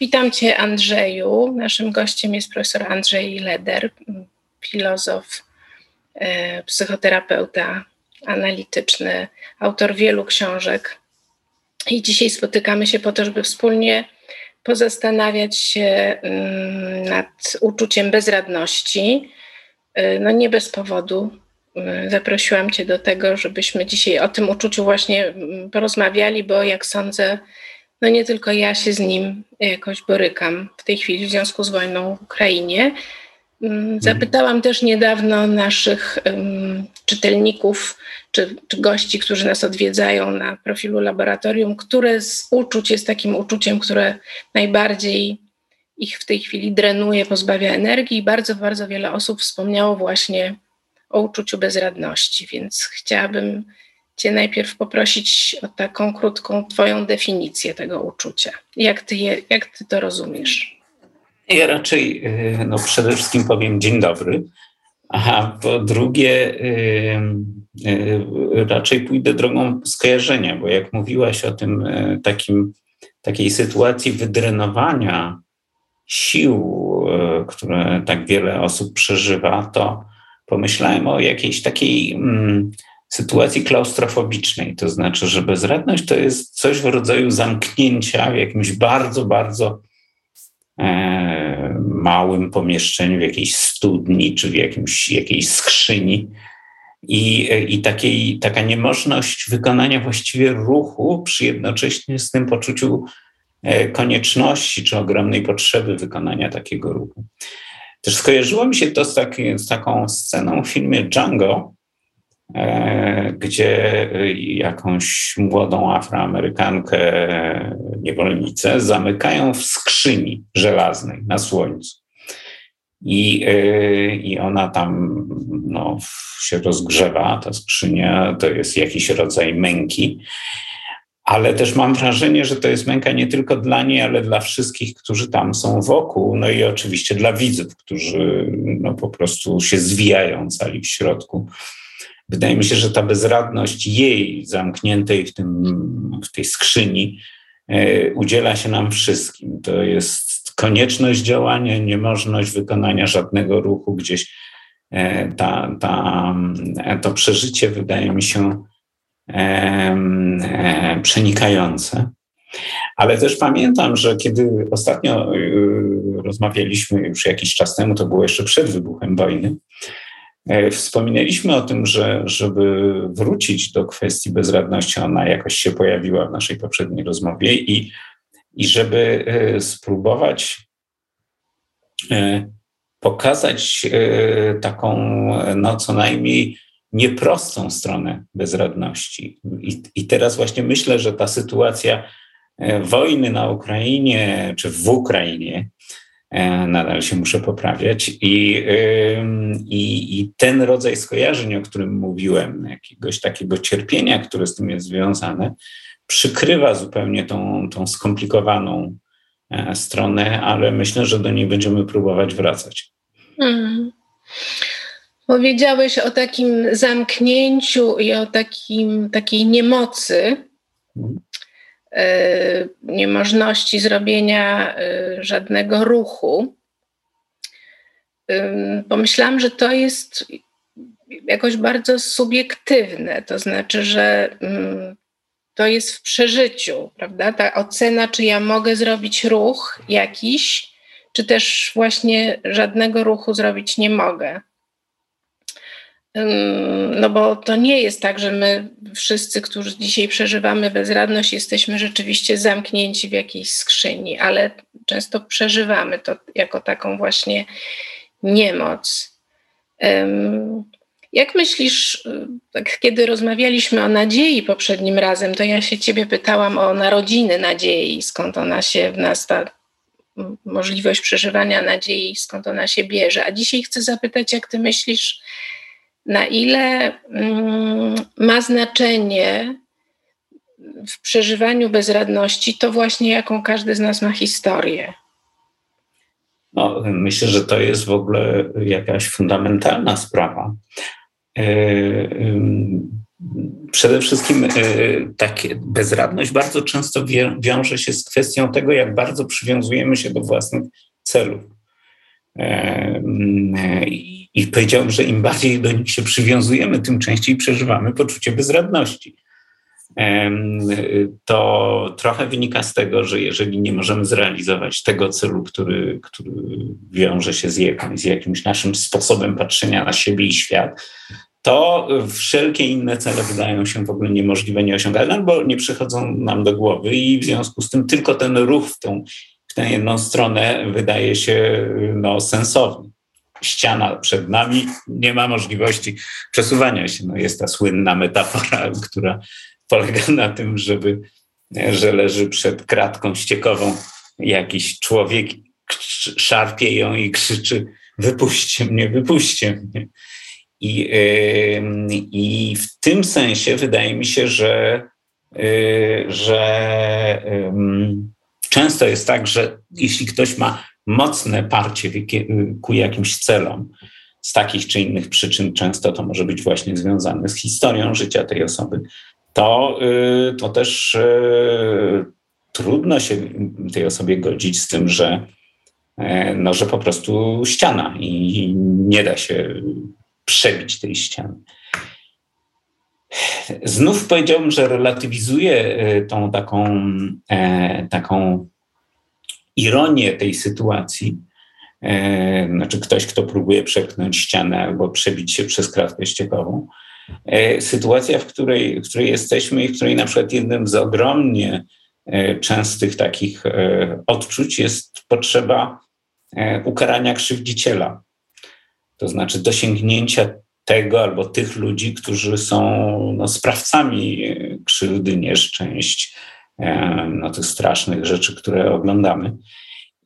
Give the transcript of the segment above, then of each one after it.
Witam Cię, Andrzeju. Naszym gościem jest profesor Andrzej Leder, filozof, e, psychoterapeuta analityczny, autor wielu książek. I dzisiaj spotykamy się po to, żeby wspólnie pozastanawiać się mm, nad uczuciem bezradności. E, no nie bez powodu e, zaprosiłam Cię do tego, żebyśmy dzisiaj o tym uczuciu właśnie mm, porozmawiali, bo jak sądzę, no nie tylko ja się z nim jakoś borykam w tej chwili w związku z wojną w Ukrainie. Mm, mhm. Zapytałam też niedawno naszych um, czytelników czy, czy, gości, którzy nas odwiedzają na profilu laboratorium, które z uczuć jest takim uczuciem, które najbardziej ich w tej chwili drenuje, pozbawia energii. I bardzo, bardzo wiele osób wspomniało właśnie o uczuciu bezradności, więc chciałabym Cię najpierw poprosić o taką krótką Twoją definicję tego uczucia. Jak Ty, je, jak ty to rozumiesz? Ja raczej y, no przede wszystkim powiem dzień dobry, a po drugie y, y, raczej pójdę drogą skojarzenia, bo jak mówiłaś o tym takim, takiej sytuacji wydrenowania sił, które tak wiele osób przeżywa, to pomyślałem o jakiejś takiej mm, sytuacji klaustrofobicznej. To znaczy, że bezradność to jest coś w rodzaju zamknięcia w jakimś bardzo, bardzo e, małym pomieszczeniu, w jakiejś studni czy w jakimś, jakiejś skrzyni. I, i takiej, taka niemożność wykonania właściwie ruchu przy jednocześnie z tym poczuciu e, konieczności czy ogromnej potrzeby wykonania takiego ruchu. Też skojarzyło mi się to z, taki, z taką sceną w filmie Django, E, gdzie jakąś młodą Afroamerykankę niewolnicę zamykają w skrzyni żelaznej na słońcu. I, e, I ona tam no, się rozgrzewa, ta skrzynia to jest jakiś rodzaj męki, ale też mam wrażenie, że to jest męka nie tylko dla niej, ale dla wszystkich, którzy tam są wokół, no i oczywiście dla widzów, którzy no, po prostu się zwijają cali w środku Wydaje mi się, że ta bezradność jej zamkniętej w, tym, w tej skrzyni e, udziela się nam wszystkim. To jest konieczność działania, niemożność wykonania żadnego ruchu gdzieś. E, ta, ta, e, to przeżycie wydaje mi się przenikające. Ale też pamiętam, że kiedy ostatnio rozmawialiśmy już jakiś czas temu, to było jeszcze przed wybuchem wojny, wspominaliśmy o tym, że żeby wrócić do kwestii bezradności, ona jakoś się pojawiła w naszej poprzedniej rozmowie i, i żeby e, spróbować e, pokazać taką, no co najmniej nieprostą stronę bezradności. I, I teraz właśnie myślę, że ta sytuacja wojny na Ukrainie, czy w Ukrainie, E, nadal się muszę poprawiać. I, i, I, ten rodzaj skojarzeń, o którym mówiłem, jakiegoś takiego cierpienia, które z tym jest związane, przykrywa zupełnie tą, tą skomplikowaną e, stronę, ale myślę, że do niej będziemy próbować wracać. Hmm. Powiedziałeś o takim zamknięciu i o takim, takiej niemocy. Hmm. E, niemożności zrobienia e, żadnego ruchu, pomyślałam, że to jest jakoś bardzo subiektywne, to znaczy, że to jest w przeżyciu, prawda? Ta ocena, czy ja mogę zrobić ruch jakiś, czy też właśnie żadnego ruchu zrobić nie mogę. No bo to nie jest tak, że my wszyscy, którzy dzisiaj przeżywamy bezradność, jesteśmy rzeczywiście zamknięci w jakiejś skrzyni, ale często przeżywamy to jako taką właśnie niemoc. Jak myślisz, tak kiedy rozmawialiśmy o nadziei poprzednim razem, to ja się ciebie pytałam o narodziny nadziei, skąd ona się w nas ta możliwość przeżywania nadziei, skąd ona się bierze. A dzisiaj chcę zapytać, jak ty myślisz, na ile mm, ma znaczenie w przeżywaniu bezradności to właśnie, jaką każdy z nas ma historię. No, myślę, że to jest w ogóle jakaś fundamentalna sprawa. E, przede wszystkim tak, bezradność bardzo często wiąże się z kwestią tego, jak bardzo przywiązujemy się do własnych celów. I powiedziałbym, że im bardziej do nich się przywiązujemy, tym częściej przeżywamy poczucie bezradności. To trochę wynika z tego, że jeżeli nie możemy zrealizować tego celu, który, który wiąże się z, jakimś, z jakimś naszym sposobem patrzenia na siebie i świat, to wszelkie inne cele wydają się w ogóle niemożliwe, nieosiągalne, albo nie przychodzą nam do głowy i w związku z tym tylko ten ruch w w tę jedną stronę wydaje się no, sensowny ściana przed nami, nie ma możliwości przesuwania się. No jest ta słynna metafora, która polega na tym, żeby, że leży przed kratką ściekową jakiś człowiek, szarpie ją i krzyczy wypuśćcie mnie, wypuśćcie mnie. I, yy, I w tym sensie wydaje mi się, że, yy, że yy, często jest tak, że jeśli ktoś ma mocne parcie ku jakimś celom, z takich czy innych przyczyn, często to może być właśnie związane z historią życia tej osoby, to, y, to też y, trudno się tej osobie godzić z tym, że, e, no, że po prostu ściana i nie da się przebić tej ściany. Znów powiedziałbym, że relatywizuje y, tą taką, e, taką ironię tej sytuacji, e, znaczy ktoś, kto próbuje przepchnąć ścianę albo przebić się przez kratkę ściekową, e, sytuacja, w której, w której jesteśmy i w której na przykład jednym z ogromnie e, częstych takich odczuć jest potrzeba ukarania krzywdziciela. To znaczy dosięgnięcia tego albo tych ludzi, którzy są no, sprawcami krzywdy, nieszczęść, no, tych strasznych rzeczy, które oglądamy.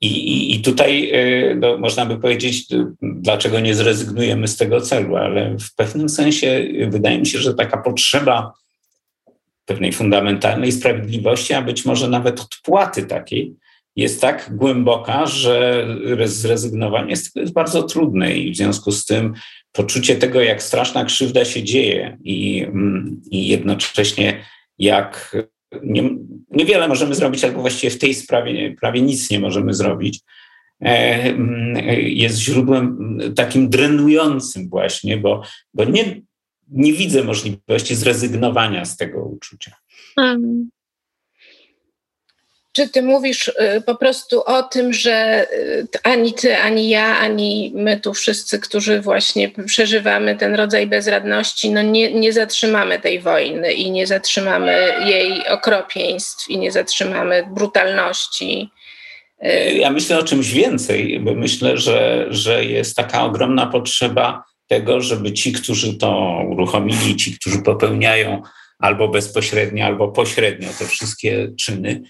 I, i, i tutaj e, no, można by powiedzieć, dlaczego nie zrezygnujemy z tego celu, ale w pewnym sensie wydaje mi się, że taka potrzeba pewnej fundamentalnej sprawiedliwości, a być może nawet odpłaty takiej, jest tak głęboka, że zrezygnowanie jest, jest bardzo trudne i w związku z tym poczucie tego, jak straszna krzywda się dzieje i, mm, i jednocześnie jak nie, niewiele możemy zrobić, albo właściwie w tej sprawie prawie nic nie możemy zrobić, e, jest źródłem takim drenującym właśnie, bo, bo nie, nie widzę możliwości zrezygnowania z tego uczucia. Czy ty mówisz y, po prostu o tym, że y, ani ty, ani ja, ani my tu wszyscy, którzy właśnie przeżywamy ten rodzaj bezradności, no nie, nie zatrzymamy tej wojny i nie zatrzymamy jej okropieństw i nie zatrzymamy brutalności? Y, ja myślę o czymś więcej, bo myślę, że, że jest taka ogromna potrzeba tego, żeby ci, którzy to uruchomili, ci, którzy popełniają albo bezpośrednio, albo pośrednio te wszystkie czyny,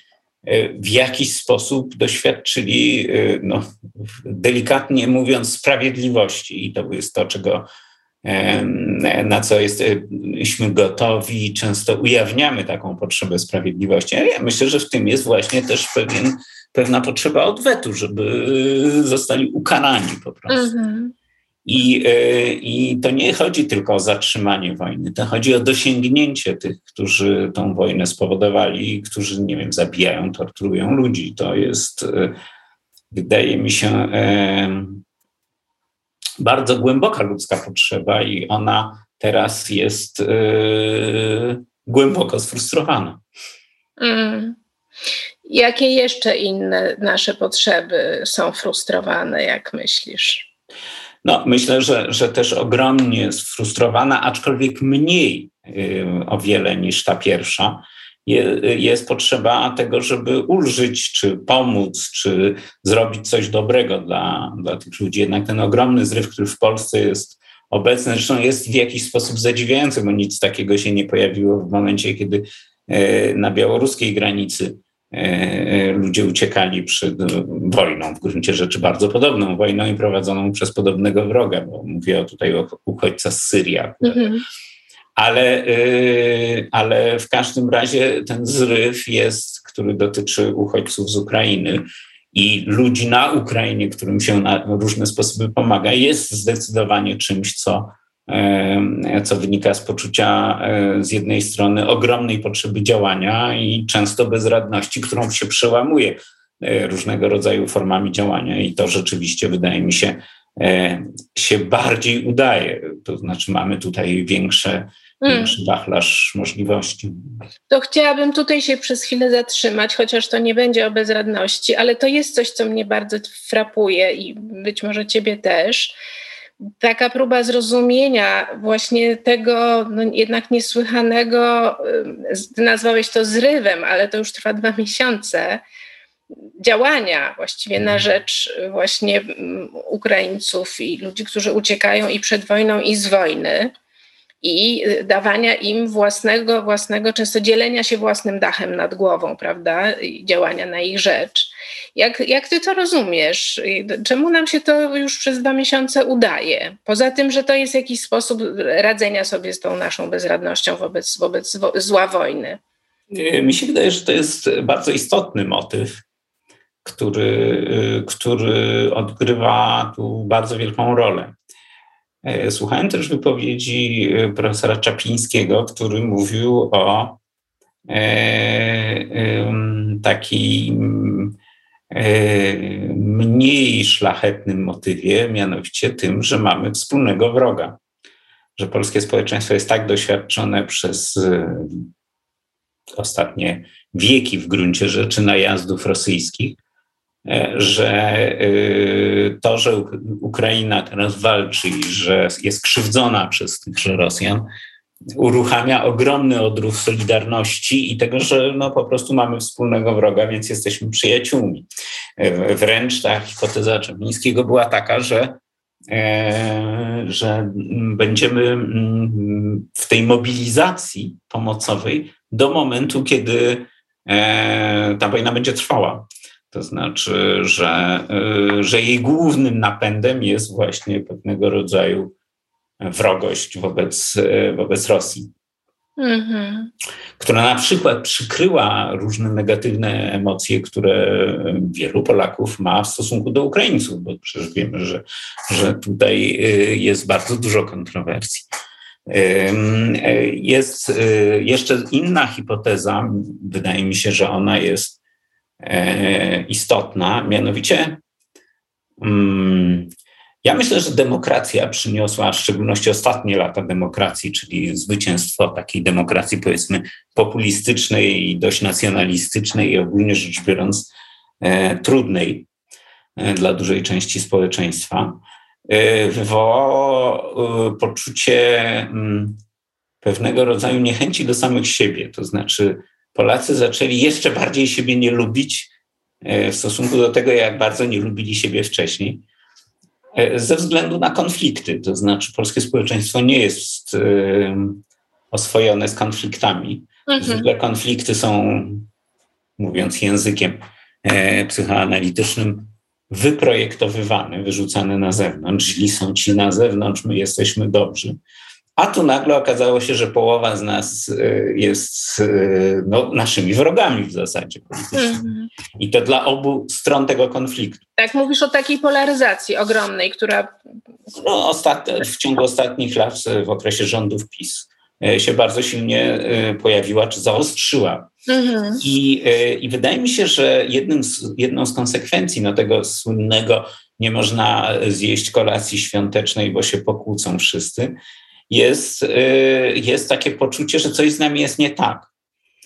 w jakiś sposób doświadczyli, e, no, delikatnie mówiąc, sprawiedliwości. I to jest to, czego, na co jesteśmy gotowi, często ujawniamy taką potrzebę sprawiedliwości. Ja myślę, że w tym jest właśnie też pewien, pewna potrzeba odwetu, żeby zostali ukarani po prostu. Mhm. I, e, I to nie chodzi tylko o zatrzymanie wojny, to chodzi o dosięgnięcie tych, którzy tą wojnę spowodowali, którzy, nie wiem, zabijają, torturują ludzi. To jest, e, wydaje mi się, e, bardzo głęboka ludzka potrzeba i ona teraz jest głęboko sfrustrowana. Mm. Jakie jeszcze inne nasze potrzeby są frustrowane, jak myślisz? No, myślę, że, że też ogromnie sfrustrowana, aczkolwiek mniej y, o wiele niż ta pierwsza. jest potrzeba tego, żeby ulżyć, czy pomóc, czy zrobić coś dobrego dla, dla tych ludzi. Jednak ten ogromny zryw, który w Polsce jest obecny, zresztą jest w jakiś sposób zadziwiający, bo nic takiego się nie pojawiło w momencie, kiedy y, na białoruskiej granicy ludzie uciekali przed wojną, w gruncie rzeczy bardzo podobną wojną i prowadzoną przez podobnego wroga, bo mówię tutaj o uchodźcach z Syrii. Mhm. Ale, e, ale w każdym razie ten zryw jest, który dotyczy uchodźców z Ukrainy i ludzi na Ukrainie, którym się na różne sposoby pomaga, jest zdecydowanie czymś, co, co wynika z poczucia z jednej strony ogromnej potrzeby działania i często bezradności, którą się przełamuje różnego rodzaju formami działania. I to rzeczywiście wydaje mi się, się bardziej udaje. To znaczy, mamy tutaj większe mm. wachlarz możliwości. To chciałabym tutaj się przez chwilę zatrzymać, chociaż to nie będzie o bezradności, ale to jest coś, co mnie bardzo frapuje i być może ciebie też. Taka próba zrozumienia właśnie tego no, jednak niesłychanego, ty nazwałeś to zrywem, ale to już trwa dwa miesiące, działania właściwie na mhm. rzecz właśnie Ukraińców i ludzi, którzy uciekają i przed wojną, i z wojny i dawania im własnego, własnego, często dzielenia się własnym dachem nad głową, prawda, i działania na ich rzecz. Jak, jak ty to rozumiesz? Czemu nam się to już przez dwa miesiące udaje? Poza tym, że to jest jakiś sposób radzenia sobie z tą naszą bezradnością wobec, wobec zła wojny. Mi się wydaje, że to jest bardzo istotny motyw, który, który odgrywa tu bardzo wielką rolę. E, słuchałem też wypowiedzi e, profesora Czaplińskiego, który mówił o e, takim mniej szlachetnym motywie, mianowicie tym, że mamy wspólnego wroga. Że polskie społeczeństwo jest tak doświadczone przez ostatnie wieki w gruncie rzeczy najazdów rosyjskich, że y, to, że Ukraina teraz walczy i że jest krzywdzona przez tychże Rosjan, uruchamia ogromny odruch solidarności i tego, że no po prostu mamy wspólnego wroga, więc jesteśmy przyjaciółmi. Wręcz ta hipoteza Czeplińskiego była taka, że, e, że będziemy mm, w tej mobilizacji pomocowej do momentu, kiedy e, ta wojna będzie trwała. To znaczy, że, y, że jej głównym napędem jest właśnie pewnego rodzaju wrogość wobec, y, wobec Rosji. Mm-hmm. Która na przykład przykryła różne negatywne emocje, które wielu Polaków ma w stosunku do Ukraińców, bo przecież wiemy, że, że tutaj y, jest bardzo dużo kontrowersji. Jest jeszcze inna hipoteza, wydaje mi się, że ona jest istotna, mianowicie ja myślę, że demokracja przyniosła, w szczególności ostatnie lata demokracji, czyli zwycięstwo takiej demokracji, powiedzmy, populistycznej i dość nacjonalistycznej i ogólnie rzecz biorąc e, trudnej e, dla dużej części społeczeństwa, wywołało poczucie mm, pewnego rodzaju niechęci do samych siebie. To znaczy, Polacy zaczęli jeszcze bardziej siebie nie lubić e, w stosunku do tego, jak bardzo nie lubili siebie wcześniej, e, ze względu na konflikty. To znaczy, polskie społeczeństwo nie jest e, oswojone z konfliktami. Mhm. Zwykle konflikty są, mówiąc językiem psychoanalitycznym, wyprojektowywane, wyrzucane na zewnątrz. Źli są ci na zewnątrz, my jesteśmy dobrzy. A tu nagle okazało się, że połowa z nas y, jest y, no, naszymi wrogami w zasadzie politycznymi. Mm. I to dla obu stron tego konfliktu. Tak, mówisz o takiej polaryzacji ogromnej, która. No, ostat... w ciągu ostatnich lat, w okresie rządów PiS, y, się bardzo silnie pojawiła czy zaostrzyła. Mm-hmm. I, I wydaje mi się, że jednym z, jedną z konsekwencji no, tego słynnego nie można zjeść kolacji świątecznej, bo się pokłócą wszyscy, jest, y, jest takie poczucie, że coś z nami jest nie tak,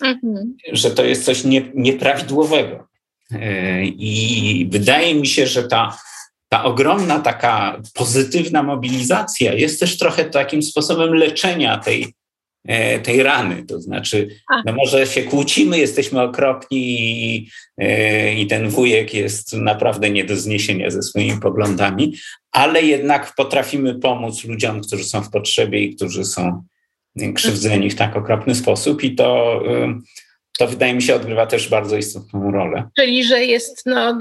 mhm. że to jest coś nie, nieprawidłowego. Y, I wydaje mi się, że ta, ta ogromna taka pozytywna mobilizacja jest też trochę takim sposobem leczenia tej, tej rany. To znaczy, no może się kłócimy, jesteśmy okropni i, e, i ten wujek jest naprawdę nie do zniesienia ze swoimi poglądami, ale jednak potrafimy pomóc ludziom, którzy są w potrzebie i którzy są krzywdzeni w tak okropny sposób i to to wydaje mi się odgrywa też bardzo istotną rolę. Czyli, że jest, no,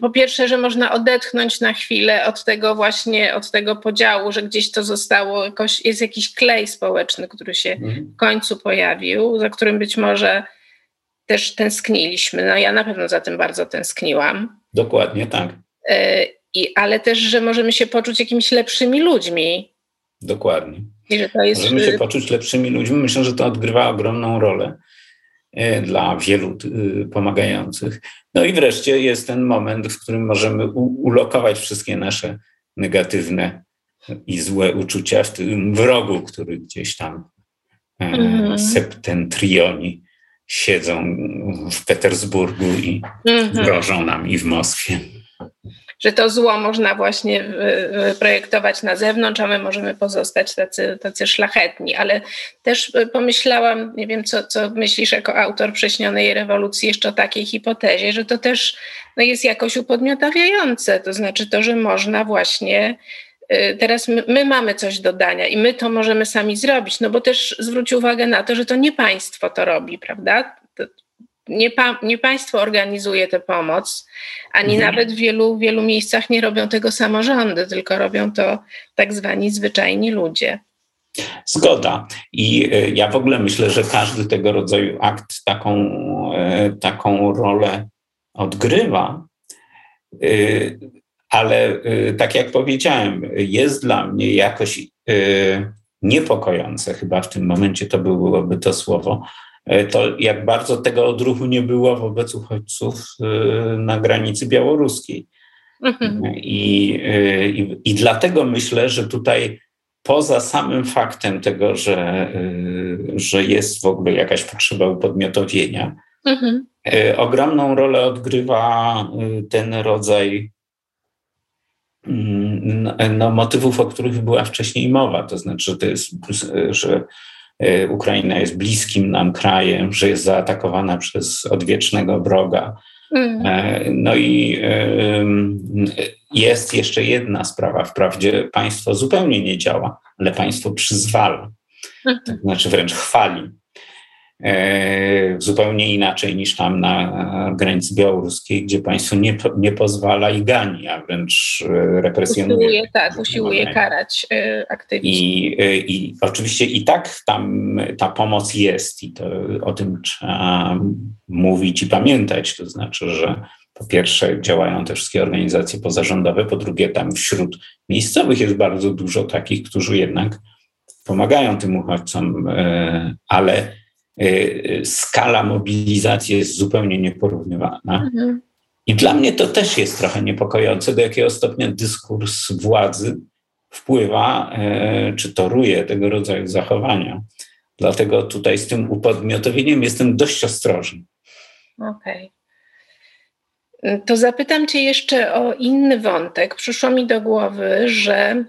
po pierwsze, że można odetchnąć na chwilę od tego właśnie, od tego podziału, że gdzieś to zostało, jakoś, jest jakiś klej społeczny, który się mhm. w końcu pojawił, za którym być może też tęskniliśmy. No ja na pewno za tym bardzo tęskniłam. Dokładnie, tak. Y, i, ale też, że możemy się poczuć jakimiś lepszymi ludźmi, dokładnie. I że to jest... Możemy się poczuć lepszymi ludźmi. Myślę, że to odgrywa ogromną rolę dla wielu pomagających. No i wreszcie jest ten moment, w którym możemy ulokować wszystkie nasze negatywne i złe uczucia w tym wrogu, który gdzieś tam mhm. septentrioni siedzą w Petersburgu i mhm. grożą nam i w Moskwie. Że to zło można właśnie projektować na zewnątrz, a my możemy pozostać tacy, tacy szlachetni. Ale też pomyślałam, nie wiem, co, co myślisz jako autor prześnionej rewolucji, jeszcze o takiej hipotezie, że to też no, jest jakoś upodmiotawiające. To znaczy to, że można właśnie Y, teraz my, my, mamy coś do dania i my to możemy sami zrobić, no bo też zwróć uwagę na to, że to nie państwo to robi, prawda? Nie, pa, nie państwo organizuje tę pomoc, ani mhm. nawet w wielu, wielu miejscach nie robią tego samorządy, tylko robią to tak zwani zwyczajni ludzie. Zgoda. I y, ja w ogóle myślę, że każdy tego rodzaju akt taką, y, taką rolę odgrywa ale y, tak jak powiedziałem, jest dla mnie jakoś niepokojące, chyba w tym momencie to byłoby to słowo, to jak bardzo tego odruchu nie było wobec uchodźców na granicy białoruskiej. Mhm. I, i, I dlatego myślę, że tutaj poza samym faktem tego, że, że jest w ogóle jakaś potrzeba upodmiotowienia, mhm. ogromną rolę odgrywa ten rodzaj Mm, no, motywów, o których była wcześniej mowa, to znaczy, że, to jest, że e, Ukraina jest bliskim nam krajem, że jest zaatakowana przez odwiecznego wroga. Mm. E, no i jest jeszcze jedna sprawa. Wprawdzie państwo zupełnie nie działa, ale państwo przyzwala, mhm. to znaczy wręcz chwali. E, zupełnie inaczej niż tam na granicy białoruskiej, gdzie państwo nie, nie pozwala i gani, a wręcz e, represjonuje. Usiłuje, tak, usiłuje karać e, aktywistów. I, I oczywiście i tak tam ta pomoc jest i to o tym trzeba mówić i pamiętać. To znaczy, że po pierwsze działają te wszystkie organizacje pozarządowe, po drugie tam wśród miejscowych jest bardzo dużo takich, którzy jednak pomagają tym uchodźcom, ale skala mobilizacji jest zupełnie nieporównywana. Mhm. I dla mnie to też jest trochę niepokojące, do jakiego stopnia dyskurs władzy wpływa y, czy toruje tego rodzaju zachowania. Dlatego tutaj z tym upodmiotowieniem jestem dość ostrożny. Okej. Okay. To zapytam Cię jeszcze o inny wątek. Przyszło mi do głowy, że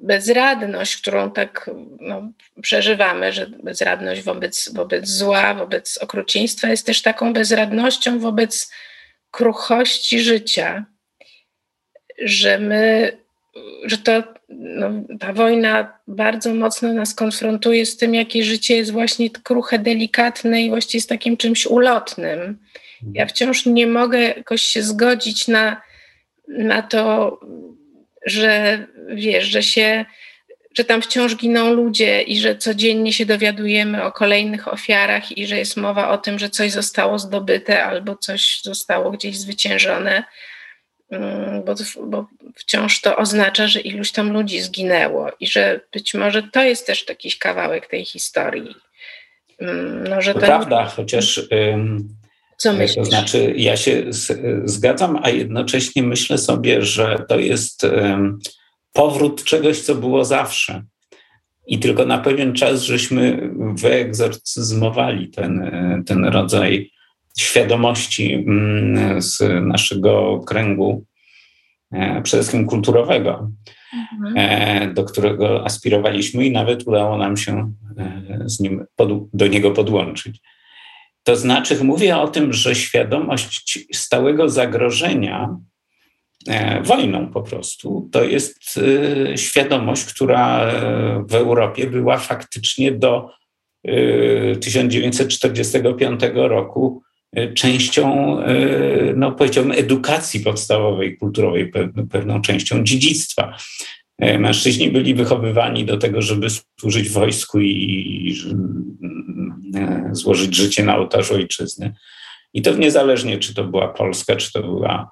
bezradność, którą tak no, przeżywamy, że bezradność wobec, wobec zła, wobec okrucieństwa jest też taką bezradnością wobec kruchości życia, że my, że to, no, ta wojna bardzo mocno nas konfrontuje z tym, jakie życie jest właśnie kruche, delikatne i właściwie jest takim czymś ulotnym. Ja wciąż nie mogę jakoś się zgodzić na, na to, że wiesz, że się, że tam wciąż giną ludzie i że codziennie się dowiadujemy o kolejnych ofiarach i że jest mowa o tym, że coś zostało zdobyte albo coś zostało gdzieś zwyciężone, mm, bo, bo wciąż to oznacza, że iluś tam ludzi zginęło i że być może to jest też jakiś kawałek tej historii. Mm, no, że to, prawda, nie... chociaż co myślisz? To znaczy, ja się zgadzam, a jednocześnie myślę sobie, że to jest powrót czegoś, co było zawsze. I tylko na pewien czas żeśmy wyegzorcyzmowali ten, ten rodzaj świadomości mm, z naszego kręgu, e, przede wszystkim kulturowego, mhm. E, do którego aspirowaliśmy i nawet udało nam się e, z nim do niego podłączyć. To znaczy, mówię o tym, że świadomość stałego zagrożenia e, wojną po prostu, to jest e, świadomość, która e, w Europie była faktycznie do 1945 roku częścią, no powiedziałbym, edukacji podstawowej, kulturowej, pewną częścią dziedzictwa. Mężczyźni byli wychowywani do tego, żeby służyć wojsku i złożyć życie na ołtarzu ojczyzny. I to niezależnie, czy to była Polska, czy to była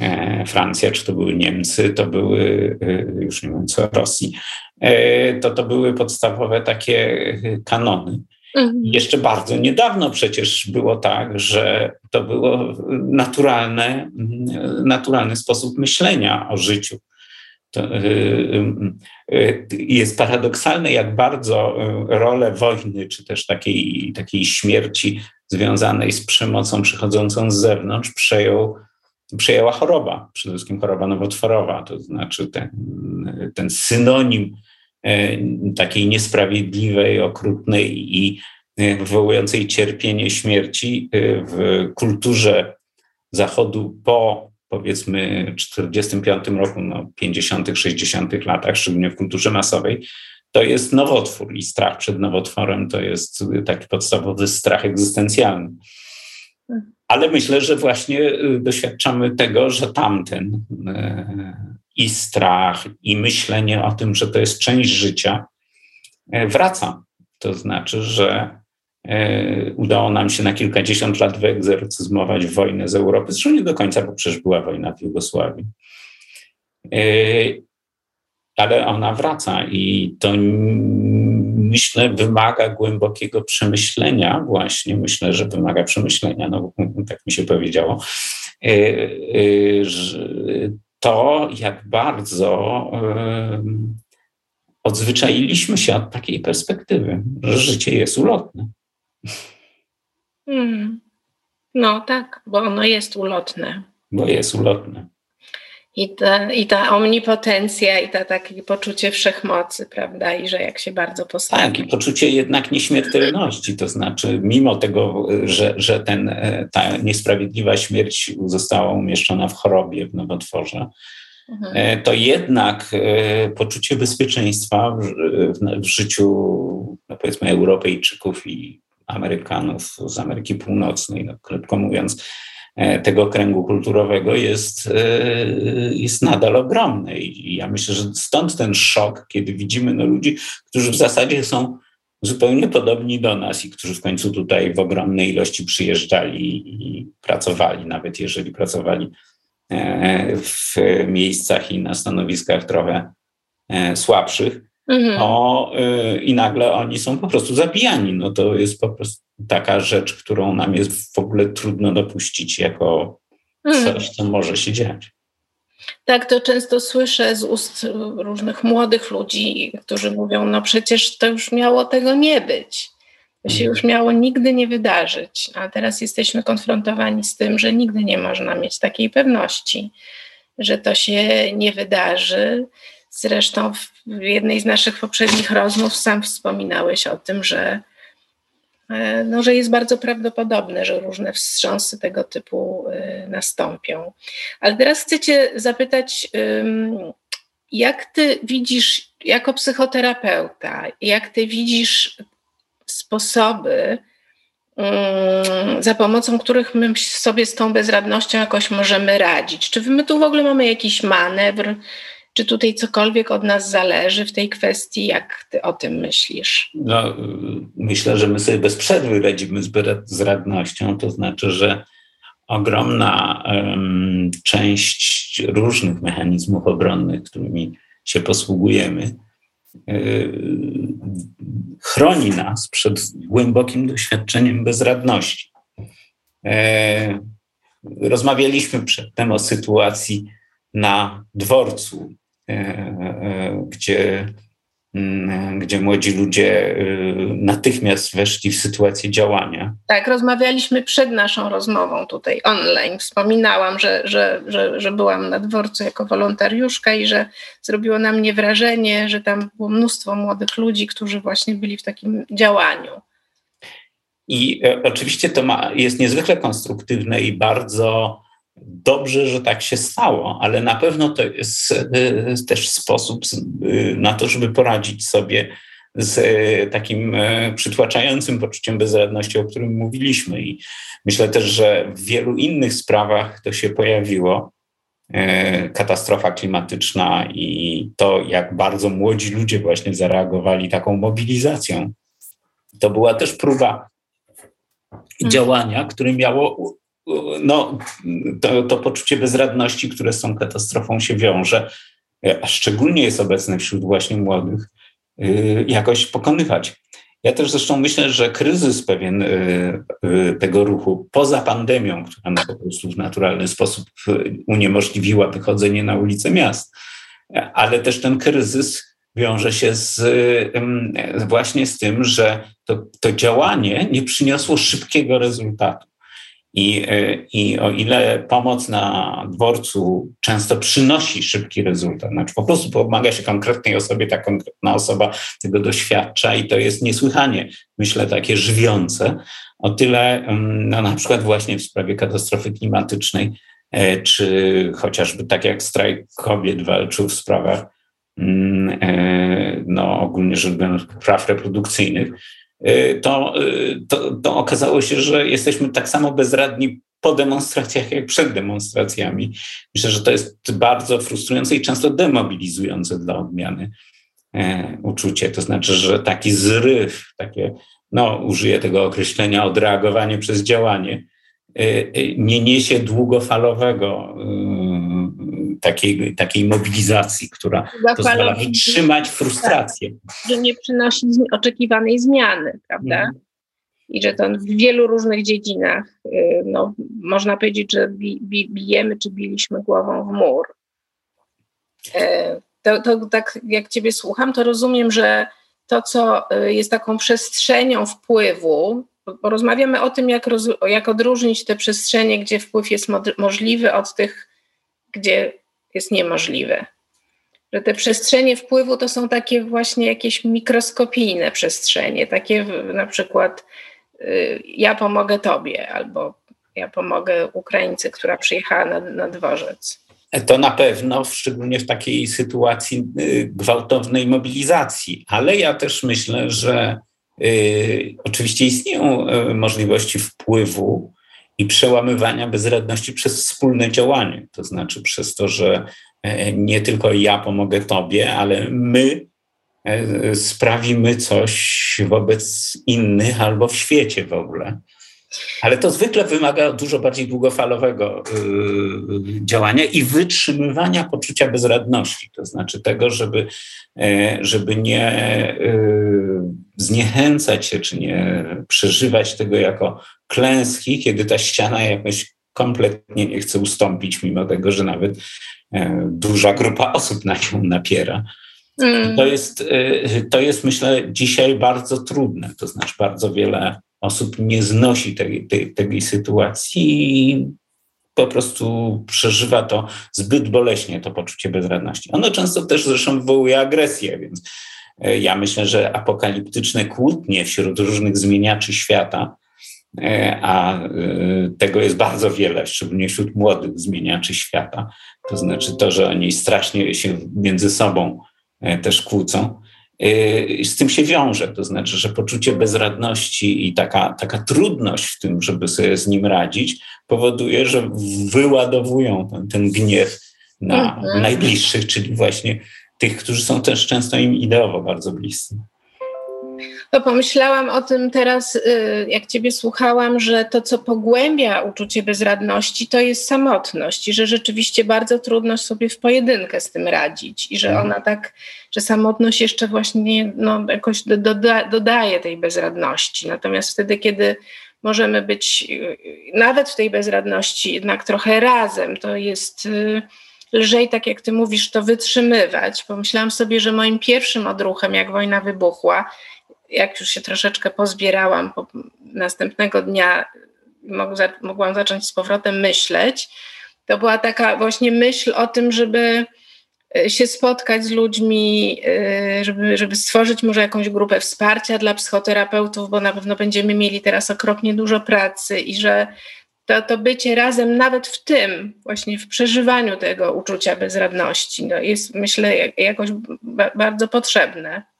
e, Francja, czy to były Niemcy, to były, e, już nie mówiąc o Rosji, e, to to były podstawowe takie kanony. Mhm. Jeszcze bardzo niedawno przecież było tak, że to było naturalne, naturalny sposób myślenia o życiu. To jest paradoksalne, jak bardzo rolę wojny, czy też takiej, takiej śmierci związanej z przemocą przychodzącą z zewnątrz przejął, przejęła choroba, przede wszystkim choroba nowotworowa, to znaczy ten, ten synonim takiej niesprawiedliwej, okrutnej i wywołującej cierpienie śmierci w kulturze Zachodu po powiedzmy 45 roku, no 50., 60. latach, szczególnie w kulturze masowej, to jest nowotwór i strach przed nowotworem to jest taki podstawowy strach egzystencjalny. Ale myślę, że właśnie y, doświadczamy tego, że tamten y, i strach, i myślenie o tym, że to jest część życia, y, wraca. To znaczy, że udało nam się na kilkadziesiąt lat wyegzorcyzmować wojnę z Europy. Zresztą nie do końca, bo przecież była wojna w Jugosławii ale ona wraca i to myślę wymaga głębokiego przemyślenia właśnie, myślę, że wymaga przemyślenia, no tak mi się powiedziało, e, e, to jak bardzo e, odzwyczailiśmy się od takiej perspektywy, że życie jest ulotne. Hmm. No tak, bo ono jest ulotne. Bo jest ulotne. I ta, I ta omnipotencja, i ta takie poczucie wszechmocy, prawda? I że jak się bardzo postawi. Tak, i poczucie jednak nieśmiertelności. To znaczy, mimo tego, że, że ten, e, ta niesprawiedliwa śmierć została umieszczona w chorobie, w nowotworze, mhm. E, to jednak e, poczucie bezpieczeństwa w, w, w życiu, no powiedzmy, Europejczyków i Amerykanów z Ameryki Północnej, no, krótko mówiąc, E, tego kręgu kulturowego jest, e, jest nadal ogromny. I ja myślę, że stąd ten szok, kiedy widzimy no, ludzi, którzy w zasadzie są zupełnie podobni do nas i którzy w końcu tutaj w ogromnej ilości przyjeżdżali i pracowali, nawet jeżeli pracowali e, w miejscach i na stanowiskach trochę słabszych. Mhm. O, I nagle oni są po prostu zabijani. No to jest po prostu taka rzecz, którą nam jest w ogóle trudno dopuścić jako mhm. coś, co może się dziać. Tak, to często słyszę z ust różnych młodych ludzi, którzy mówią: No przecież to już miało tego nie być. To się mhm. już miało nigdy nie wydarzyć, a teraz jesteśmy konfrontowani z tym, że nigdy nie można mieć takiej pewności, że to się nie wydarzy. Zresztą w jednej z naszych poprzednich rozmów sam wspominałeś o tym, że E, no, że jest bardzo prawdopodobne, że różne wstrząsy tego typu e, nastąpią. Ale teraz chcę Cię zapytać, jak Ty widzisz, jako psychoterapeuta, jak Ty widzisz sposoby, za pomocą których my sobie z tą bezradnością jakoś możemy radzić? Czy my tu w ogóle mamy jakiś manewr? Czy tutaj cokolwiek od nas zależy w tej kwestii? Jak ty o tym myślisz? No, myślę, że my sobie bez przerwy radzimy z bezradnością, to znaczy, że ogromna um, część różnych mechanizmów obronnych, którymi się posługujemy, yy, chroni nas przed głębokim doświadczeniem bezradności. Yy, rozmawialiśmy przedtem o sytuacji na dworcu E, e, gdzie, mm, gdzie młodzi ludzie e, natychmiast weszli w sytuację działania. Tak, rozmawialiśmy przed naszą rozmową tutaj online. Wspominałam, że, że, że, że byłam na dworcu jako wolontariuszka i że zrobiło na mnie wrażenie, że tam było mnóstwo młodych ludzi, którzy właśnie byli w takim działaniu. I oczywiście to ma, jest niezwykle konstruktywne i bardzo Dobrze, że tak się stało, ale na pewno to jest e, też sposób e, na to, żeby poradzić sobie z e, takim przytłaczającym poczuciem bezradności, o którym mówiliśmy. I myślę też, że w wielu innych sprawach to się pojawiło. Katastrofa klimatyczna i to, jak bardzo młodzi ludzie właśnie zareagowali taką mobilizacją. To była też próba mhm. działania, które miało no, to, to poczucie bezradności, które z tą katastrofą się wiąże, a szczególnie jest obecne wśród właśnie młodych, y, jakoś pokonywać. Ja też zresztą myślę, że kryzys pewien y, tego ruchu poza pandemią, która nam po prostu w naturalny sposób uniemożliwiła wychodzenie na ulice miast, ale też ten kryzys wiąże się z, właśnie z tym, że to, to działanie nie przyniosło szybkiego rezultatu. I, y, I o ile pomoc na dworcu często przynosi szybki rezultat, znaczy po prostu pomaga się konkretnej osobie, ta konkretna osoba tego doświadcza i to jest niesłychanie, myślę, takie żywiące, o tyle no, na przykład właśnie w sprawie katastrofy klimatycznej, e, czy chociażby tak jak strajk kobiet walczył w sprawach mm, e, no, ogólnie rzecz biorąc praw reprodukcyjnych, to, y, to, to okazało się, że jesteśmy tak samo bezradni po demonstracjach, jak przed demonstracjami. Myślę, że to jest bardzo frustrujące i często demobilizujące dla odmiany e, uczucie. To znaczy, że taki zryw, takie, no, użyję tego określenia, odreagowanie przez działanie, nie niesie długofalowego takiej, takiej mobilizacji, która pozwala wytrzymać frustrację. Tak, że nie przynosi oczekiwanej zmiany, prawda? Mm. I że to w wielu różnych dziedzinach, y, no, można powiedzieć, że bi, bi, bijemy czy biliśmy głową w mur. To, to tak jak Ciebie słucham, to rozumiem, że to, co y, jest taką przestrzenią wpływu, bo rozmawiamy o tym, jak, roz, jak odróżnić te przestrzenie, gdzie wpływ jest możliwy, od tych, gdzie jest niemożliwe. Że te przestrzenie wpływu to są takie właśnie jakieś mikroskopijne przestrzenie, takie na przykład y, ja pomogę tobie albo ja pomogę Ukraińcy, która przyjechała na, na dworzec. To na pewno, szczególnie w takiej sytuacji y, gwałtownej mobilizacji, ale ja też myślę, że oczywiście istnieją y, możliwości wpływu i przełamywania bezradności przez wspólne działanie. To znaczy przez to, że e, nie tylko ja pomogę Tobie, ale my sprawimy coś wobec innych albo w świecie w ogóle. Ale to zwykle wymaga dużo bardziej długofalowego y, działania i wytrzymywania poczucia bezradności. To znaczy tego, żeby, żeby nie y, zniechęcać się, czy nie przeżywać tego jako klęski, kiedy ta ściana jakoś kompletnie nie chce ustąpić, mimo tego, że nawet e, duża grupa osób na nią napiera. Mm. To, jest, e, to jest, myślę, dzisiaj bardzo trudne. To znaczy, bardzo wiele osób nie znosi tej, tej, tej sytuacji i po prostu przeżywa to zbyt boleśnie, to poczucie bezradności. Ono często też zresztą wywołuje agresję, więc ja myślę, że apokaliptyczne kłótnie wśród różnych zmieniaczy świata, e, a e, tego jest bardzo wiele, szczególnie wśród młodych zmieniaczy świata, to znaczy to, że oni strasznie się między sobą też kłócą, z tym się wiąże. To znaczy, że poczucie bezradności i taka, taka trudność w tym, żeby sobie z nim radzić, powoduje, że wyładowują ten, ten gniew na mhm. najbliższych, czyli właśnie tych, którzy są też często im ideowo bardzo bliscy. To pomyślałam o tym teraz, y, jak Ciebie słuchałam, że to, co pogłębia uczucie bezradności, to jest samotność i że rzeczywiście bardzo trudno sobie w pojedynkę z tym radzić i że mhm. ona tak, że samotność jeszcze właśnie no, jakoś doda, dodaje tej bezradności. Natomiast wtedy, kiedy możemy być y, nawet w tej bezradności jednak trochę razem, to jest y, lżej, tak jak ty mówisz, to wytrzymywać. Pomyślałam sobie, że moim pierwszym odruchem, jak wojna wybuchła, jak już się troszeczkę pozbierałam, po następnego dnia mogłam zacząć z powrotem myśleć, to była taka właśnie myśl o tym, żeby e, się spotkać z ludźmi, e, żeby, żeby stworzyć może jakąś grupę wsparcia dla psychoterapeutów, bo na pewno będziemy mieli teraz okropnie dużo pracy i że to, to bycie razem nawet w tym, właśnie w przeżywaniu tego uczucia bezradności, no jest myślę jakoś bardzo potrzebne.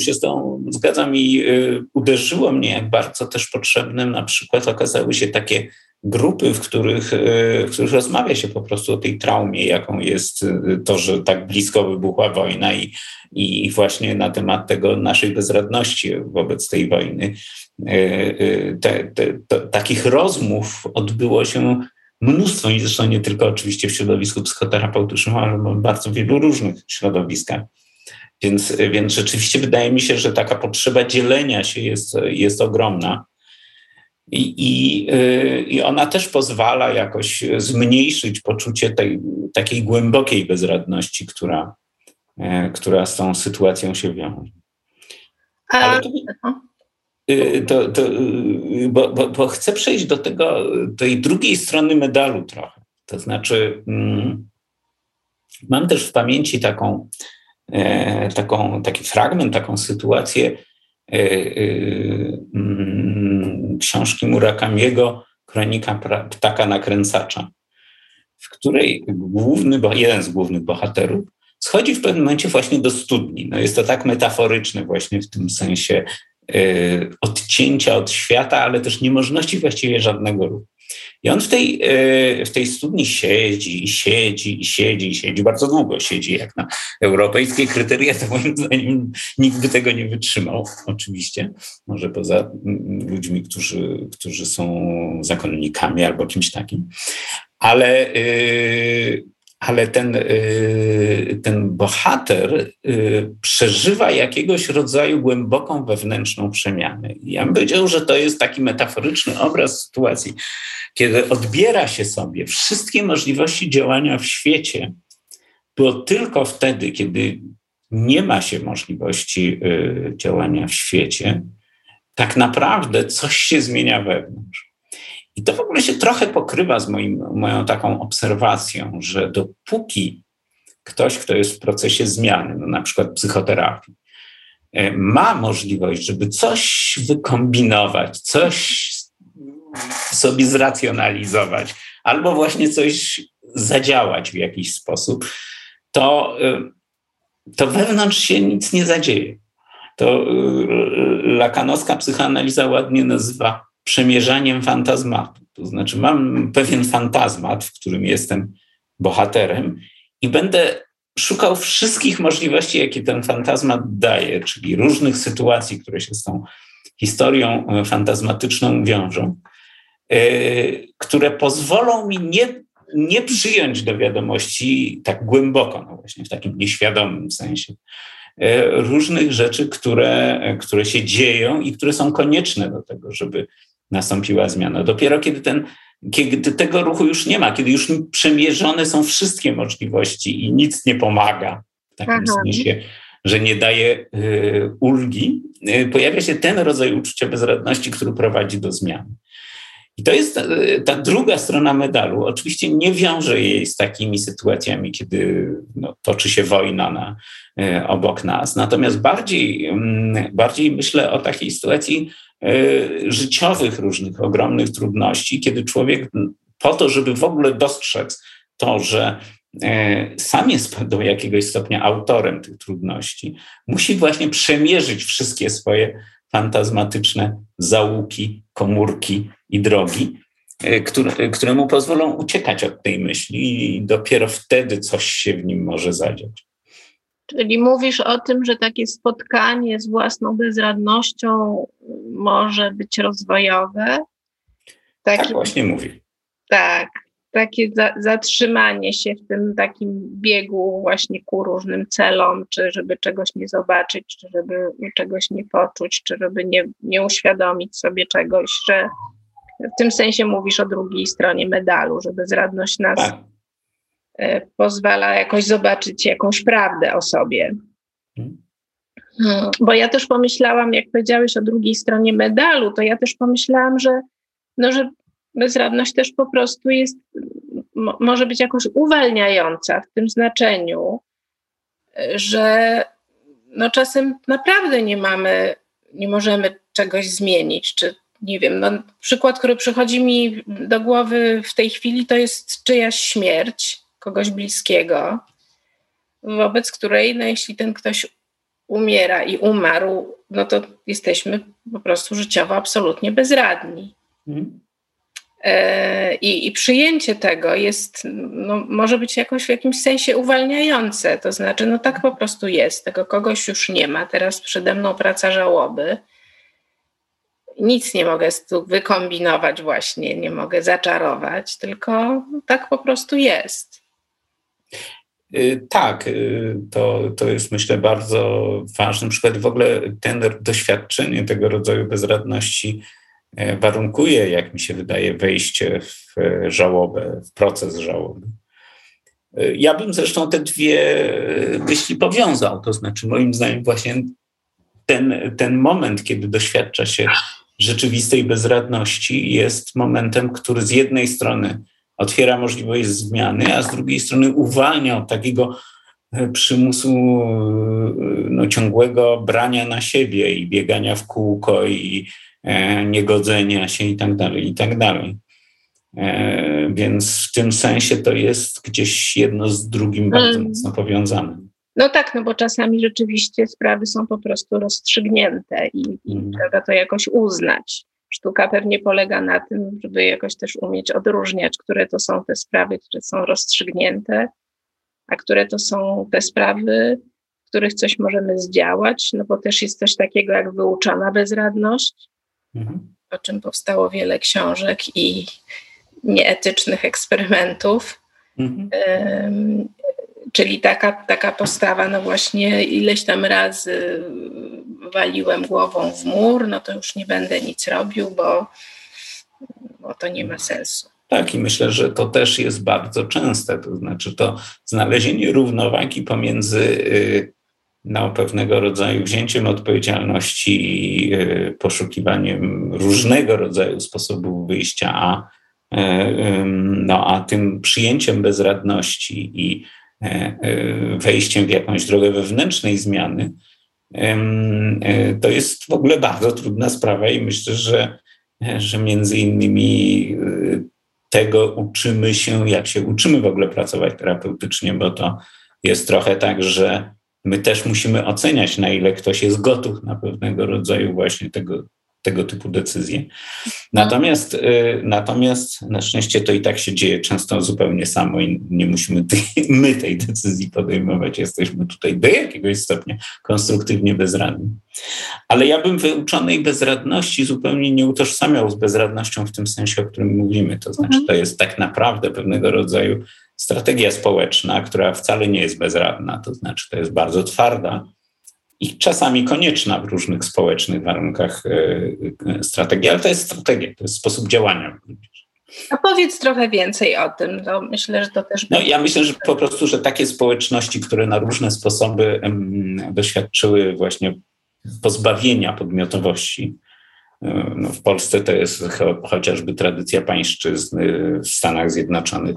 Się z tą zgadzam i y, uderzyło mnie, jak bardzo też potrzebnym na przykład okazały się takie grupy, w których, y, w których rozmawia się po prostu o tej traumie, jaką jest y, to, że tak blisko wybuchła wojna i, i właśnie na temat tego naszej bezradności wobec tej wojny. Te, te, te, takich rozmów odbyło się mnóstwo, i zresztą nie tylko oczywiście w środowisku psychoterapeutycznym, ale w bardzo wielu różnych środowiskach. Więc, więc rzeczywiście wydaje mi się, że taka potrzeba dzielenia się jest, jest ogromna. I, i, y, I ona też pozwala jakoś zmniejszyć poczucie tej takiej głębokiej bezradności, która, e, która z tą sytuacją się wiąże. Ale to, y, to, to, y, bo, bo, bo, chcę przejść do tego, tej drugiej strony medalu trochę. To znaczy, mm, mam też w pamięci taką taką, taki fragment, taką sytuację e, e, mm, książki Murakamiego Kronika ptaka nakręcacza, w której główny, jeden z głównych bohaterów schodzi w pewnym momencie właśnie do studni. No jest to tak metaforyczne właśnie w tym sensie odcięcia od świata, ale też niemożności właściwie żadnego ruchu. I on w tej, e, w tej studni siedzi siedzi siedzi siedzi, bardzo długo siedzi, jak na europejskie kryteria, to moim zdaniem nikt by tego nie wytrzymał, oczywiście. Może poza mm, ludźmi, którzy, którzy są zakonnikami albo kimś takim. Ale, e, ale ten, e, ten bohater przeżywa jakiegoś rodzaju głęboką wewnętrzną przemianę. Ja bym powiedział, że to jest taki metaforyczny obraz sytuacji, kiedy odbiera się sobie wszystkie możliwości działania w świecie, bo tylko wtedy, kiedy nie ma się możliwości y, działania w świecie, tak naprawdę coś się zmienia wewnątrz. I to w ogóle się trochę pokrywa z moim, moją taką obserwacją, że dopóki ktoś, kto jest w procesie zmiany, no na przykład psychoterapii, y, ma możliwość, żeby coś wykombinować, coś sobie zracjonalizować, albo właśnie coś zadziałać w jakiś sposób, to, y, to wewnątrz się nic nie zadzieje. To y, lakanowska psychoanaliza ładnie nazywa przemierzaniem fantazmatu. To znaczy, mam pewien fantazmat, w którym jestem bohaterem i będę szukał wszystkich możliwości, jakie ten fantazmat daje, czyli różnych sytuacji, które się z tą historią e, fantazmatyczną wiążą. E, które pozwolą mi nie, nie przyjąć do wiadomości tak głęboko, no właśnie w takim nieświadomym sensie, e, różnych rzeczy, które, które się dzieją i które są konieczne do tego, żeby nastąpiła zmiana. Dopiero kiedy, ten, kiedy tego ruchu już nie ma, kiedy już przemierzone są wszystkie możliwości i nic nie pomaga w takim Aha. sensie, że nie daje y, ulgi, y, pojawia się ten rodzaj uczucia bezradności, który prowadzi do zmiany. I to jest e, ta druga strona medalu. Oczywiście nie wiąże jej z takimi sytuacjami, kiedy no, toczy się wojna na, e, obok nas. Natomiast bardziej, mm, bardziej myślę o takiej sytuacji e, życiowych różnych ogromnych trudności, kiedy człowiek po to, żeby w ogóle dostrzec to, że sam jest do jakiegoś stopnia autorem tych trudności, musi właśnie przemierzyć wszystkie swoje fantazmatyczne załuki, komórki i drogi, e, które, które mu pozwolą uciekać od tej myśli i dopiero wtedy coś się w nim może zadziać. Czyli mówisz o tym, że takie spotkanie z własną bezradnością może być rozwojowe? Taki, tak właśnie mówi. Tak, takie za, zatrzymanie się w tym takim biegu właśnie ku różnym celom, czy żeby czegoś nie zobaczyć, czy żeby czegoś nie poczuć, czy żeby nie, nie uświadomić sobie czegoś, że w tym sensie mówisz o drugiej stronie medalu, że bezradność nas tak. E, pozwala jakoś zobaczyć jakąś prawdę o sobie. Hmm. hmm. Bo ja też pomyślałam, jak powiedziałeś o drugiej stronie medalu, to ja też pomyślałam, że, no, że bezradność też po prostu jest, może być jakoś uwalniająca w tym znaczeniu, że no czasem naprawdę nie mamy, nie możemy czegoś zmienić, czy nie wiem, no, przykład, który przychodzi mi do głowy w tej chwili, to jest czyjaś śmierć kogoś bliskiego, wobec której, no, jeśli ten ktoś umiera i umarł, no to jesteśmy po prostu życiowo absolutnie bezradni. Mhm. E, I, I, przyjęcie tego jest, no, może być jakoś w jakimś sensie uwalniające. To znaczy, no tak po prostu jest. Tego kogoś już nie ma. Teraz przede mną praca żałoby. Nic nie mogę tu wykombinować, właśnie, nie mogę zaczarować, tylko tak po prostu jest. Y, tak, y, to, to jest myślę bardzo ważny przykład. W ogóle ten doświadczenie tego rodzaju bezradności warunkuje, jak mi się wydaje, wejście w e, żałobę, w proces żałoby. E, ja bym zresztą te dwie myśli powiązał, to znaczy moim zdaniem właśnie ten, ten moment, kiedy doświadcza się rzeczywistej bezradności, jest momentem, który z jednej strony otwiera możliwość zmiany, a z drugiej strony uwalnia od takiego przymusu no, ciągłego brania na siebie i biegania w kółko i E, niegodzenia się i tak dalej, i tak dalej. E, więc w tym sensie to jest gdzieś jedno z drugim bardzo mm. mocno powiązane. No tak, no bo czasami rzeczywiście sprawy są po prostu rozstrzygnięte i, i mm. trzeba to jakoś uznać. Sztuka pewnie polega na tym, żeby jakoś też umieć odróżniać, które to są te sprawy, które są rozstrzygnięte, a które to są te sprawy, w których coś możemy zdziałać, no bo też jest coś takiego jak wyuczona bezradność, mhm. o czym powstało wiele książek i nieetycznych eksperymentów. Mhm. Um, czyli taka, taka postawa, no właśnie ileś tam razy waliłem głową w mur, no to już nie będę nic robił, bo, bo to nie ma sensu. Tak, i myślę, że to też jest bardzo częste, to znaczy to znalezienie równowagi pomiędzy y, no, pewnego rodzaju wzięciem odpowiedzialności i e, poszukiwaniem różnego rodzaju sposobów wyjścia, a, e, no, a tym przyjęciem bezradności i e, wejściem w jakąś drogę wewnętrznej zmiany, to jest w ogóle bardzo trudna sprawa i myślę, że, że między innymi tego uczymy się, jak się uczymy w ogóle pracować terapeutycznie, bo to jest trochę tak, że my też musimy oceniać, na ile ktoś jest gotów na pewnego rodzaju właśnie tego, tego typu decyzje. Natomiast, y, natomiast na szczęście to i tak się dzieje często zupełnie samo i nie musimy tej, my tej decyzji podejmować. Jesteśmy tutaj do jakiegoś stopnia konstruktywnie bezradni. Ale ja bym wyuczonej bezradności zupełnie nie utożsamiał z bezradnością w tym sensie, o którym mówimy. To znaczy, mhm. to jest tak naprawdę pewnego rodzaju strategia społeczna, która wcale nie jest bezradna, to znaczy to jest bardzo twarda i czasami konieczna w różnych społecznych warunkach e, e, strategia, ale to jest strategia, to jest sposób działania. A powiedz trochę więcej o tym. No, myślę, że to też. No, ja myślę, że po prostu, że takie społeczności, które na różne sposoby doświadczyły właśnie pozbawienia podmiotowości, e, no, w Polsce to jest chociażby tradycja pańszczyzny, w Stanach Zjednoczonych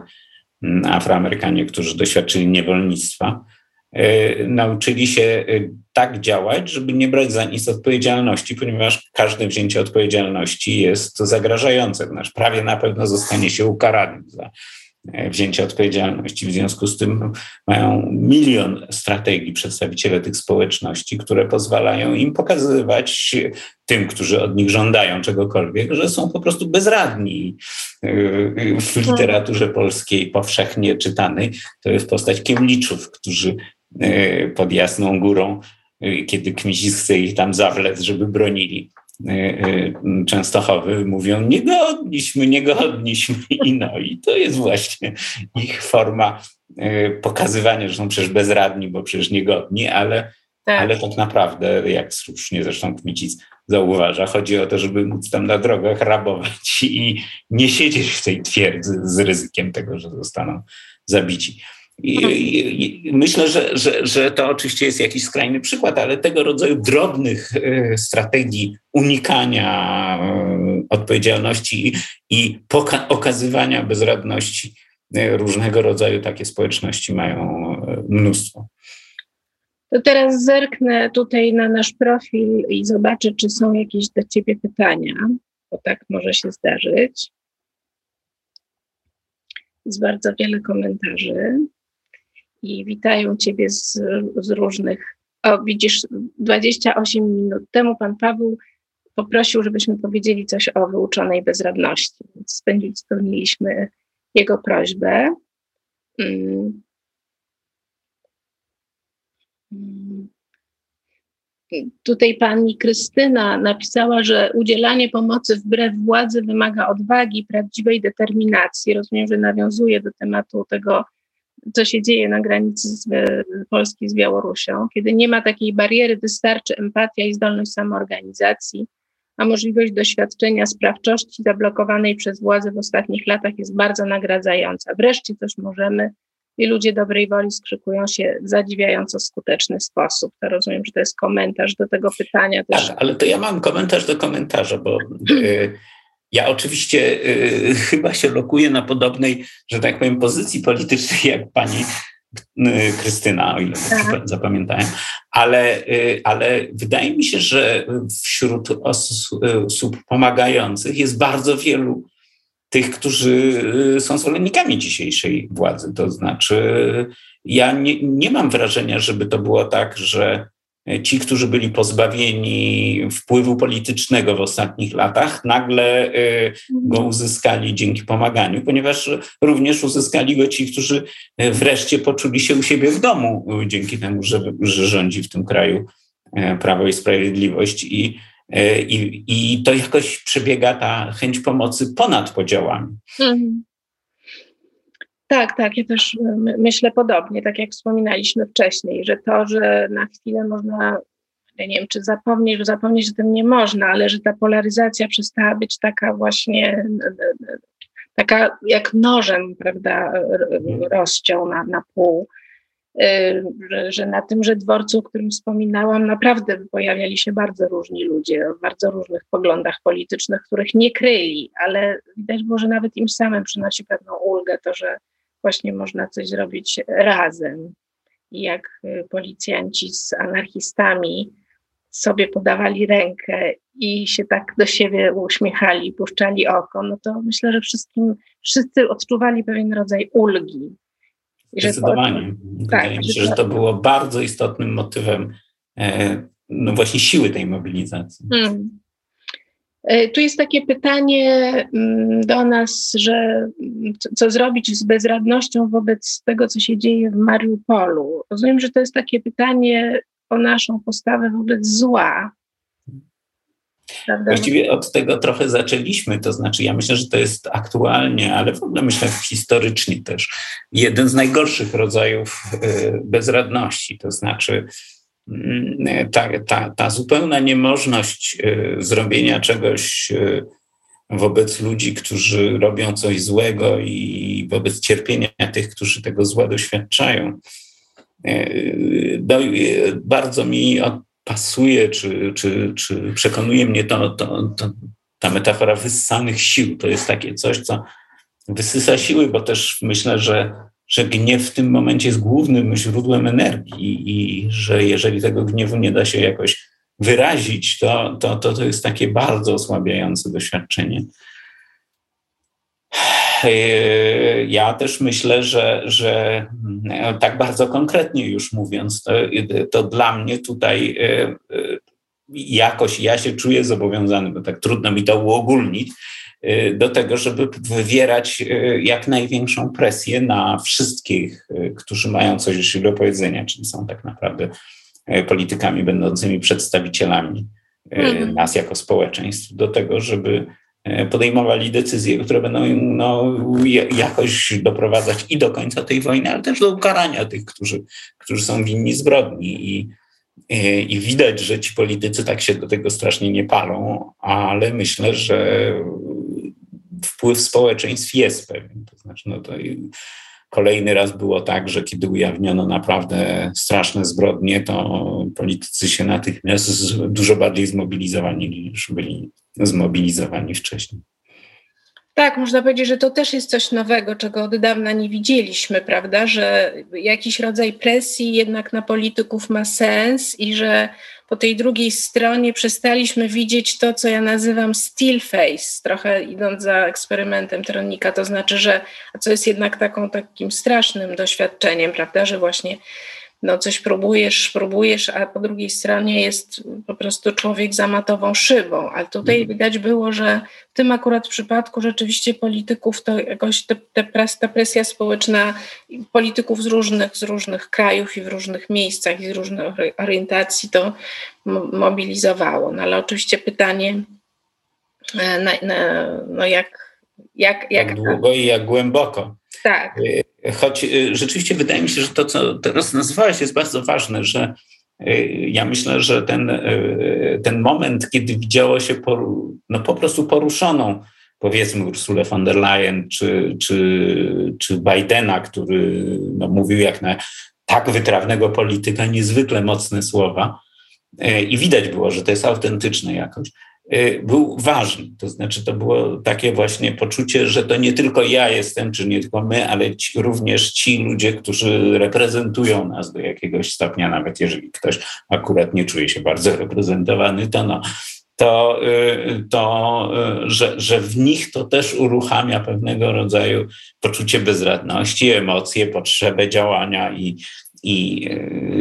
Afroamerykanie, którzy doświadczyli niewolnictwa, e, nauczyli się e, tak działać, żeby nie brać za nic odpowiedzialności, ponieważ każde wzięcie odpowiedzialności jest zagrażające. Nasz prawie na pewno zostanie się ukarany za wzięcia odpowiedzialności. W związku z tym mają milion strategii przedstawiciele tych społeczności, które pozwalają im pokazywać tym, którzy od nich żądają czegokolwiek, że są po prostu bezradni. E, w literaturze polskiej powszechnie czytanej to jest postać kiemliczów, którzy e, pod Jasną Górą, kiedy Kmisis chce ich tam zawlec, żeby bronili Częstochowy mówią niegodniśmy, niegodniśmy i no i to jest właśnie ich forma y, pokazywania, że są przecież bezradni, bo przecież niegodni, ale tak. ale tak naprawdę, jak słusznie zresztą Kmicic zauważa, chodzi o to, żeby móc tam na drogach rabować i nie siedzieć w tej twierdzy z ryzykiem tego, że zostaną zabici. I, i, myślę, że, że, że to oczywiście jest jakiś skrajny przykład, ale tego rodzaju drobnych e, strategii unikania e, odpowiedzialności i, i okazywania bezradności e, różnego rodzaju takie społeczności mają mnóstwo. To teraz zerknę tutaj na nasz profil i zobaczę, czy są jakieś do Ciebie pytania, bo tak może się zdarzyć. Jest bardzo wiele komentarzy i witają Ciebie z, z różnych O, widzisz, 28 minut temu pan Paweł poprosił, żebyśmy powiedzieli coś o wyuczonej bezradności. Więc spełniliśmy jego prośbę. Mm. Mm. Tutaj pani Krystyna napisała, że udzielanie pomocy wbrew władzy wymaga odwagi, prawdziwej determinacji. Rozumiem, że nawiązuje do tematu tego, co się dzieje na granicy z, Polski z Białorusią. Kiedy nie ma takiej bariery, wystarczy empatia i zdolność samoorganizacji, a możliwość doświadczenia sprawczości zablokowanej przez władze w ostatnich latach jest bardzo nagradzająca. Wreszcie coś możemy i ludzie dobrej woli skrzykują się w zadziwiająco skuteczny sposób. To rozumiem, że to jest komentarz do tego pytania. Też. Tak, ale to ja mam komentarz do komentarza, bo y, ja oczywiście y, chyba się lokuję na podobnej, że tak powiem, pozycji politycznej jak pani y, Krystyna, o ile tak. zapamiętałem, ale, y, ale wydaje mi się, że wśród osób pomagających jest bardzo wielu tych, którzy są zwolennikami dzisiejszej władzy. To znaczy, ja nie, nie mam wrażenia, żeby to było tak, że ci, którzy byli pozbawieni wpływu politycznego w ostatnich latach, nagle y, go mhm. uzyskali dzięki pomaganiu, ponieważ również uzyskali go ci, którzy y, wreszcie poczuli się u siebie w domu dzięki temu, że, że rządzi w tym kraju Prawo i Sprawiedliwość. I, i, I to jakoś przebiega ta chęć pomocy ponad podziałami. Mhm. Tak, tak, ja też e, myślę podobnie, tak jak wspominaliśmy wcześniej, że to, że na chwilę można, ja nie wiem, czy zapomnieć, że zapomnieć o tym nie można, ale że ta polaryzacja przestała być taka właśnie, taka jak nożem, prawda, rozciął na, na pół. E, że, że na tymże dworcu, o którym wspominałam, naprawdę pojawiali się bardzo różni ludzie o bardzo różnych poglądach politycznych, których nie kryli, ale widać było, że nawet im samym przynosi pewną ulgę to, że właśnie można coś zrobić razem. I jak y, policjanci z anarchistami sobie podawali rękę i się tak do siebie uśmiechali, puszczali oko, no to myślę, że wszystkim, wszyscy odczuwali pewien rodzaj ulgi. Zdecydowanie. Wydaje tak, mi się, że to było bardzo istotnym motywem e, no właśnie siły tej mobilizacji. Hmm. E, tu jest takie pytanie mm, do nas, że mm, co zrobić z bezradnością wobec tego, co się dzieje w Mariupolu. Rozumiem, że to jest takie pytanie o naszą postawę wobec zła. Prawda? Właściwie od tego trochę zaczęliśmy, to znaczy ja myślę, że to jest aktualnie, ale w ogóle myślę historycznie też jeden z najgorszych rodzajów e, bezradności, to znaczy ta, ta, ta zupełna niemożność y, zrobienia czegoś y, wobec ludzi, którzy robią coś złego i wobec cierpienia tych, którzy tego zła doświadczają. Y, bardzo mi pasuje, czy, czy, czy przekonuje mnie to, to, to, ta metafora wyssanych sił. To jest takie coś, co wysysa siły, bo też myślę, że że gniew w tym momencie jest głównym źródłem energii i że jeżeli tego gniewu nie da się jakoś wyrazić, to, to, to, to jest takie bardzo osłabiające doświadczenie. Ja też myślę, że, że tak bardzo konkretnie już mówiąc, to, to dla mnie tutaj e, e, jakoś ja się czuję zobowiązany, bo tak trudno mi to uogólnić, do tego, żeby wywierać y, jak największą presję na wszystkich, y, którzy mają coś do powiedzenia, czyli są tak naprawdę politykami będącymi przedstawicielami mhm. nas jako społeczeństw, do tego, żeby podejmowali decyzje, które będą no, jakoś doprowadzać i do końca tej wojny, ale też do ukarania tych, którzy, którzy są winni zbrodni. I, i widać, że ci politycy tak się do tego strasznie nie palą, ale myślę, że wpływ społeczeństw jest pewien. To znaczy, no to kolejny raz było tak, że kiedy ujawniono naprawdę straszne zbrodnie, to politycy się natychmiast dużo bardziej zmobilizowali niż byli zmobilizowani wcześniej. Tak, można powiedzieć, że to też jest coś nowego, czego od dawna nie widzieliśmy, prawda? Że jakiś rodzaj presji jednak na polityków ma sens i że po tej drugiej stronie przestaliśmy widzieć to, co ja nazywam still face, trochę idąc za eksperymentem Tronika, to znaczy, że co jest jednak taką takim strasznym doświadczeniem, prawda, że właśnie no coś próbujesz, próbujesz, a po drugiej stronie jest po prostu człowiek za matową szybą. Ale tutaj mhm. widać było, że w tym akurat przypadku rzeczywiście polityków to jakoś te, te pres, ta presja społeczna polityków z różnych, z różnych krajów i w różnych miejscach i z różnych orientacji to mobilizowało. No ale oczywiście pytanie, e, na, na, no jak, jak, jak, jak długo i jak głęboko. Tak. E, choć e, rzeczywiście wydaje mi się, że to, co teraz nazwałeś, jest bardzo ważne, że ja myślę, że ten, ten moment, kiedy widziało się poru, no po prostu poruszoną, powiedzmy Ursulę von der Leyen czy, czy, czy Bidena, który no, mówił jak na tak wytrawnego polityka niezwykle mocne słowa, i widać było, że to jest autentyczne jakoś, był ważny. To znaczy, to było takie właśnie poczucie, że to nie tylko ja jestem, czy nie tylko my, ale ci, również ci ludzie, którzy reprezentują nas do jakiegoś stopnia, nawet jeżeli ktoś akurat nie czuje się bardzo reprezentowany, to no, to, e, to że, że w nich to też uruchamia pewnego rodzaju poczucie bezradności, emocje, potrzebę działania i, i,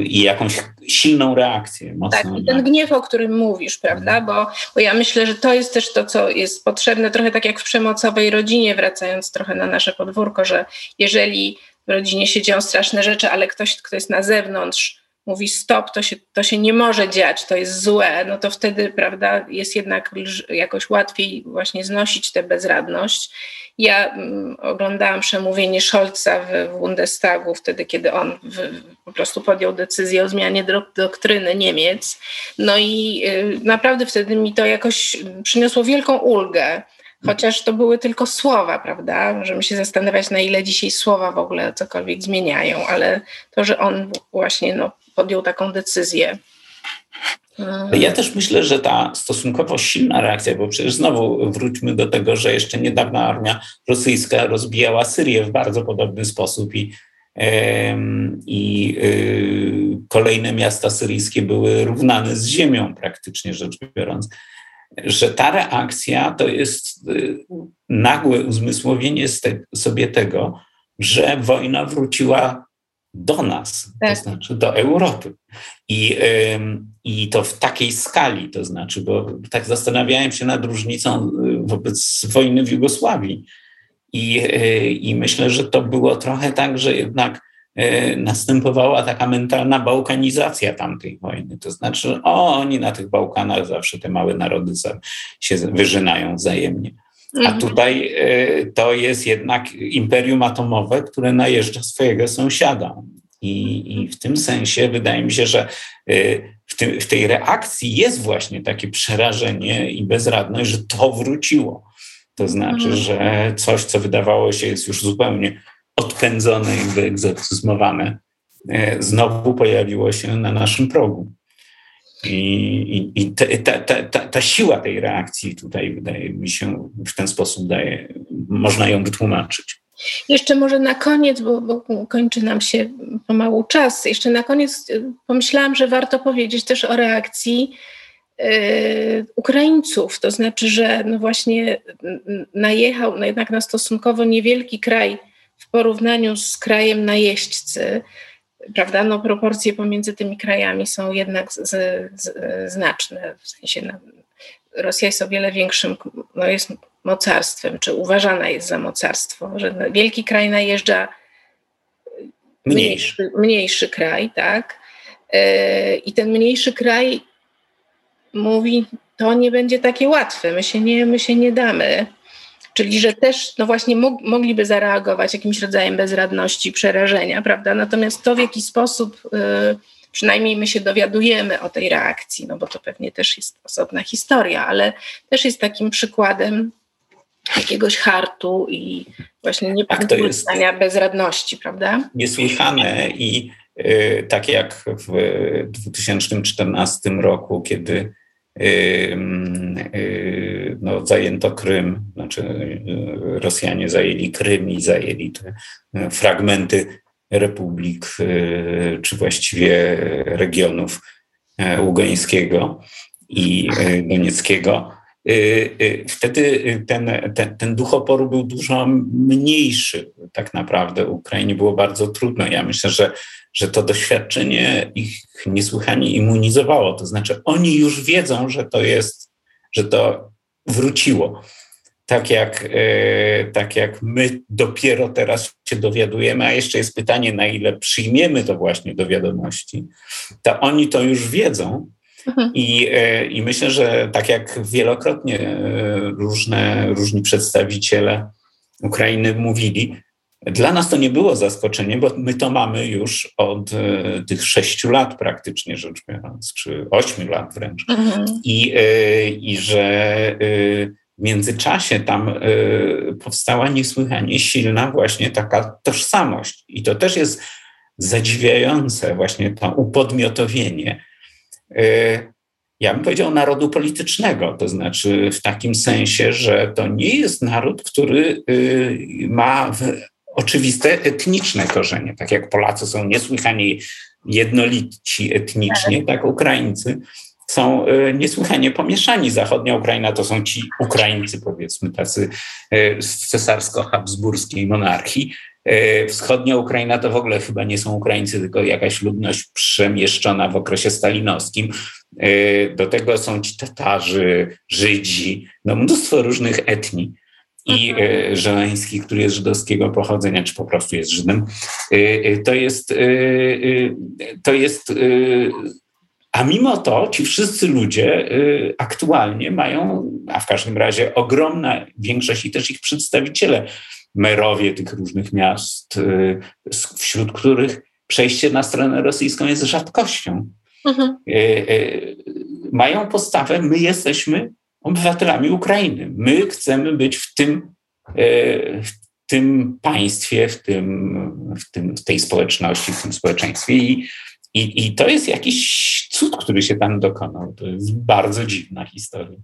i jakąś silną reakcję. tak, i ten gniew, o którym mówisz, prawda? Bo, bo ja myślę, że to jest też to, co jest potrzebne, trochę tak jak w przemocowej rodzinie, wracając trochę na nasze podwórko, że jeżeli w rodzinie się dzieją straszne rzeczy, ale ktoś, kto jest na zewnątrz, mówi stop, to się, to się nie może dziać, to jest złe, no to wtedy, prawda, jest jednak jakoś łatwiej właśnie znosić tę bezradność. Ja mm, oglądałam przemówienie Scholza w, w Bundestagu wtedy, kiedy on w, po prostu podjął decyzję o zmianie doktryny Niemiec. No i y, naprawdę wtedy mi to jakoś przyniosło wielką ulgę. Chociaż to były tylko słowa, prawda? Możemy się zastanawiać, na ile dzisiaj słowa w ogóle cokolwiek zmieniają, ale to, że on właśnie no, podjął taką decyzję. Ja też myślę, że ta stosunkowo silna reakcja, bo przecież znowu wróćmy do tego, że jeszcze niedawna armia rosyjska rozbijała Syrię w bardzo podobny sposób i, i y, kolejne miasta syryjskie były równane z ziemią praktycznie rzecz biorąc. Że ta reakcja to jest y, nagłe uzmysłowienie sobie tego, że wojna wróciła do nas, tak. to znaczy do Europy. I, I to w takiej skali, to znaczy, bo tak zastanawiałem się nad różnicą y, wobec wojny w Jugosławii. I, y, I myślę, że to było trochę tak, że jednak y, następowała taka mentalna bałkanizacja tamtej wojny. To znaczy, o, oni na tych Bałkanach zawsze te małe narody się wyżynają wzajemnie. A mhm. tutaj to jest jednak imperium atomowe, które najeżdża swojego sąsiada. I, I, w tym sensie wydaje mi się, że y, w, tym, w, tej reakcji jest właśnie takie przerażenie i bezradność, że to wróciło. To znaczy, mhm. że coś, co wydawało się jest już zupełnie odpędzone i wyegzorcyzmowane, y, znowu pojawiło się na naszym progu. I, i, te, ta, ta, ta, siła tej reakcji tutaj wydaje mi się w ten sposób daje, można ją wytłumaczyć. Jeszcze może na koniec, bo, bo, kończy nam się pomału czas, jeszcze na koniec y, pomyślałam, że warto powiedzieć też o reakcji y, Ukraińców. To znaczy, że no właśnie najechał no jednak na stosunkowo niewielki kraj w porównaniu z krajem najeźdźcy. Prawda? No, proporcje pomiędzy tymi krajami są jednak z, z, znaczne. W sensie no, Rosja jest o wiele większym, no jest mocarstwem, czy uważana jest za mocarstwo, że wielki kraj najeżdża mniejszy, mniejszy kraj, tak? E, I ten mniejszy kraj mówi, to nie będzie takie łatwe, my się nie, my się nie damy. Czyli, że też, no właśnie, mogliby zareagować jakimś rodzajem bezradności, przerażenia, prawda? Natomiast to, w jaki sposób, e, przynajmniej my się dowiadujemy o tej reakcji, no bo to pewnie też jest osobna historia, ale też jest takim przykładem jakiegoś hartu i właśnie tak, bezradności, prawda? Niesłychane i y, tak jak w 2014 roku, kiedy y, y, no, zajęto Krym, znaczy y, Rosjanie zajęli Krym i zajęli te y, fragmenty republik, y, czy właściwie regionów Ługańskiego i Donieckiego, wtedy ten, ten, ten duch oporu był dużo mniejszy. Tak naprawdę Ukrainie było bardzo trudno. Ja myślę, że, że to doświadczenie ich niesłychanie immunizowało. To znaczy, oni już wiedzą, że to jest, że to wróciło tak jak, e, tak jak my dopiero teraz się dowiadujemy, a jeszcze jest pytanie, na ile przyjmiemy to właśnie do wiadomości, to oni to już wiedzą. Mhm. I, e, I myślę, że tak jak wielokrotnie e, różne, różni przedstawiciele Ukrainy mówili, dla nas to nie było zaskoczenie, bo my to mamy już od tych sześciu lat praktycznie rzecz biorąc, czy ośmiu lat wręcz. Mhm. I, I że w międzyczasie tam powstała niesłychanie silna właśnie taka tożsamość. I to też jest zadziwiające, właśnie to upodmiotowienie. Ja bym powiedział narodu politycznego, to znaczy w takim sensie, że to nie jest naród, który ma oczywiste etniczne korzenie. Tak jak Polacy są niesłychanie jednolici etnicznie, tak Ukraińcy są e, niesłychanie pomieszani. Zachodnia Ukraina to są ci Ukraińcy, powiedzmy, tacy e, z cesarsko-habsburskiej monarchii. E, wschodnia Ukraina to w ogóle chyba nie są Ukraińcy, tylko jakaś ludność przemieszczona w okresie stalinowskim. Do tego są ci Tatarzy, Żydzi, no mnóstwo różnych etnii. I mhm. Żeleński, który jest żydowskiego pochodzenia, czy po prostu jest Żydem, to jest, to jest a mimo to ci wszyscy ludzie aktualnie mają, a w każdym razie ogromna większość i też ich przedstawiciele, merowie tych różnych miast, wśród których przejście na stronę rosyjską jest rzadkością. Mhm. Mają postawę, my jesteśmy obywatelami Ukrainy. My chcemy być w tym, w tym państwie, w, tym, w, tym, w tej społeczności, w tym społeczeństwie. I i, I to jest jakiś cud, który się tam dokonał. To jest bardzo dziwna historia.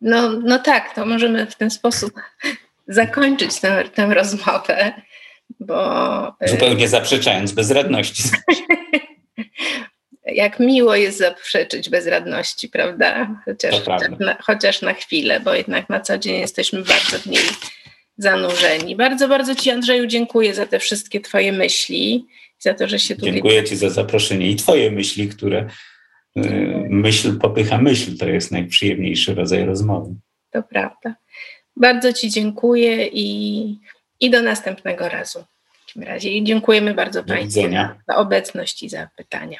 No, no tak, to możemy w ten sposób zakończyć tę, tę rozmowę, bo. E, Zupełnie zaprzeczając bezradności. Jak miło jest zaprzeczyć bezradności, prawda? Chociaż, chociaż, na, chociaż na chwilę, bo jednak na co dzień jesteśmy bardzo w niej zanurzeni. Bardzo, bardzo Ci, Andrzeju, dziękuję za te wszystkie Twoje myśli za to, że się tutaj... Dziękuję Ci za zaproszenie i Twoje myśli, które y, myśl popycha myśl. To jest najprzyjemniejszy rodzaj rozmowy. To prawda. Bardzo Ci dziękuję i, i do następnego razu. W takim razie i dziękujemy bardzo do Państwu widzenia. za obecność i za pytania.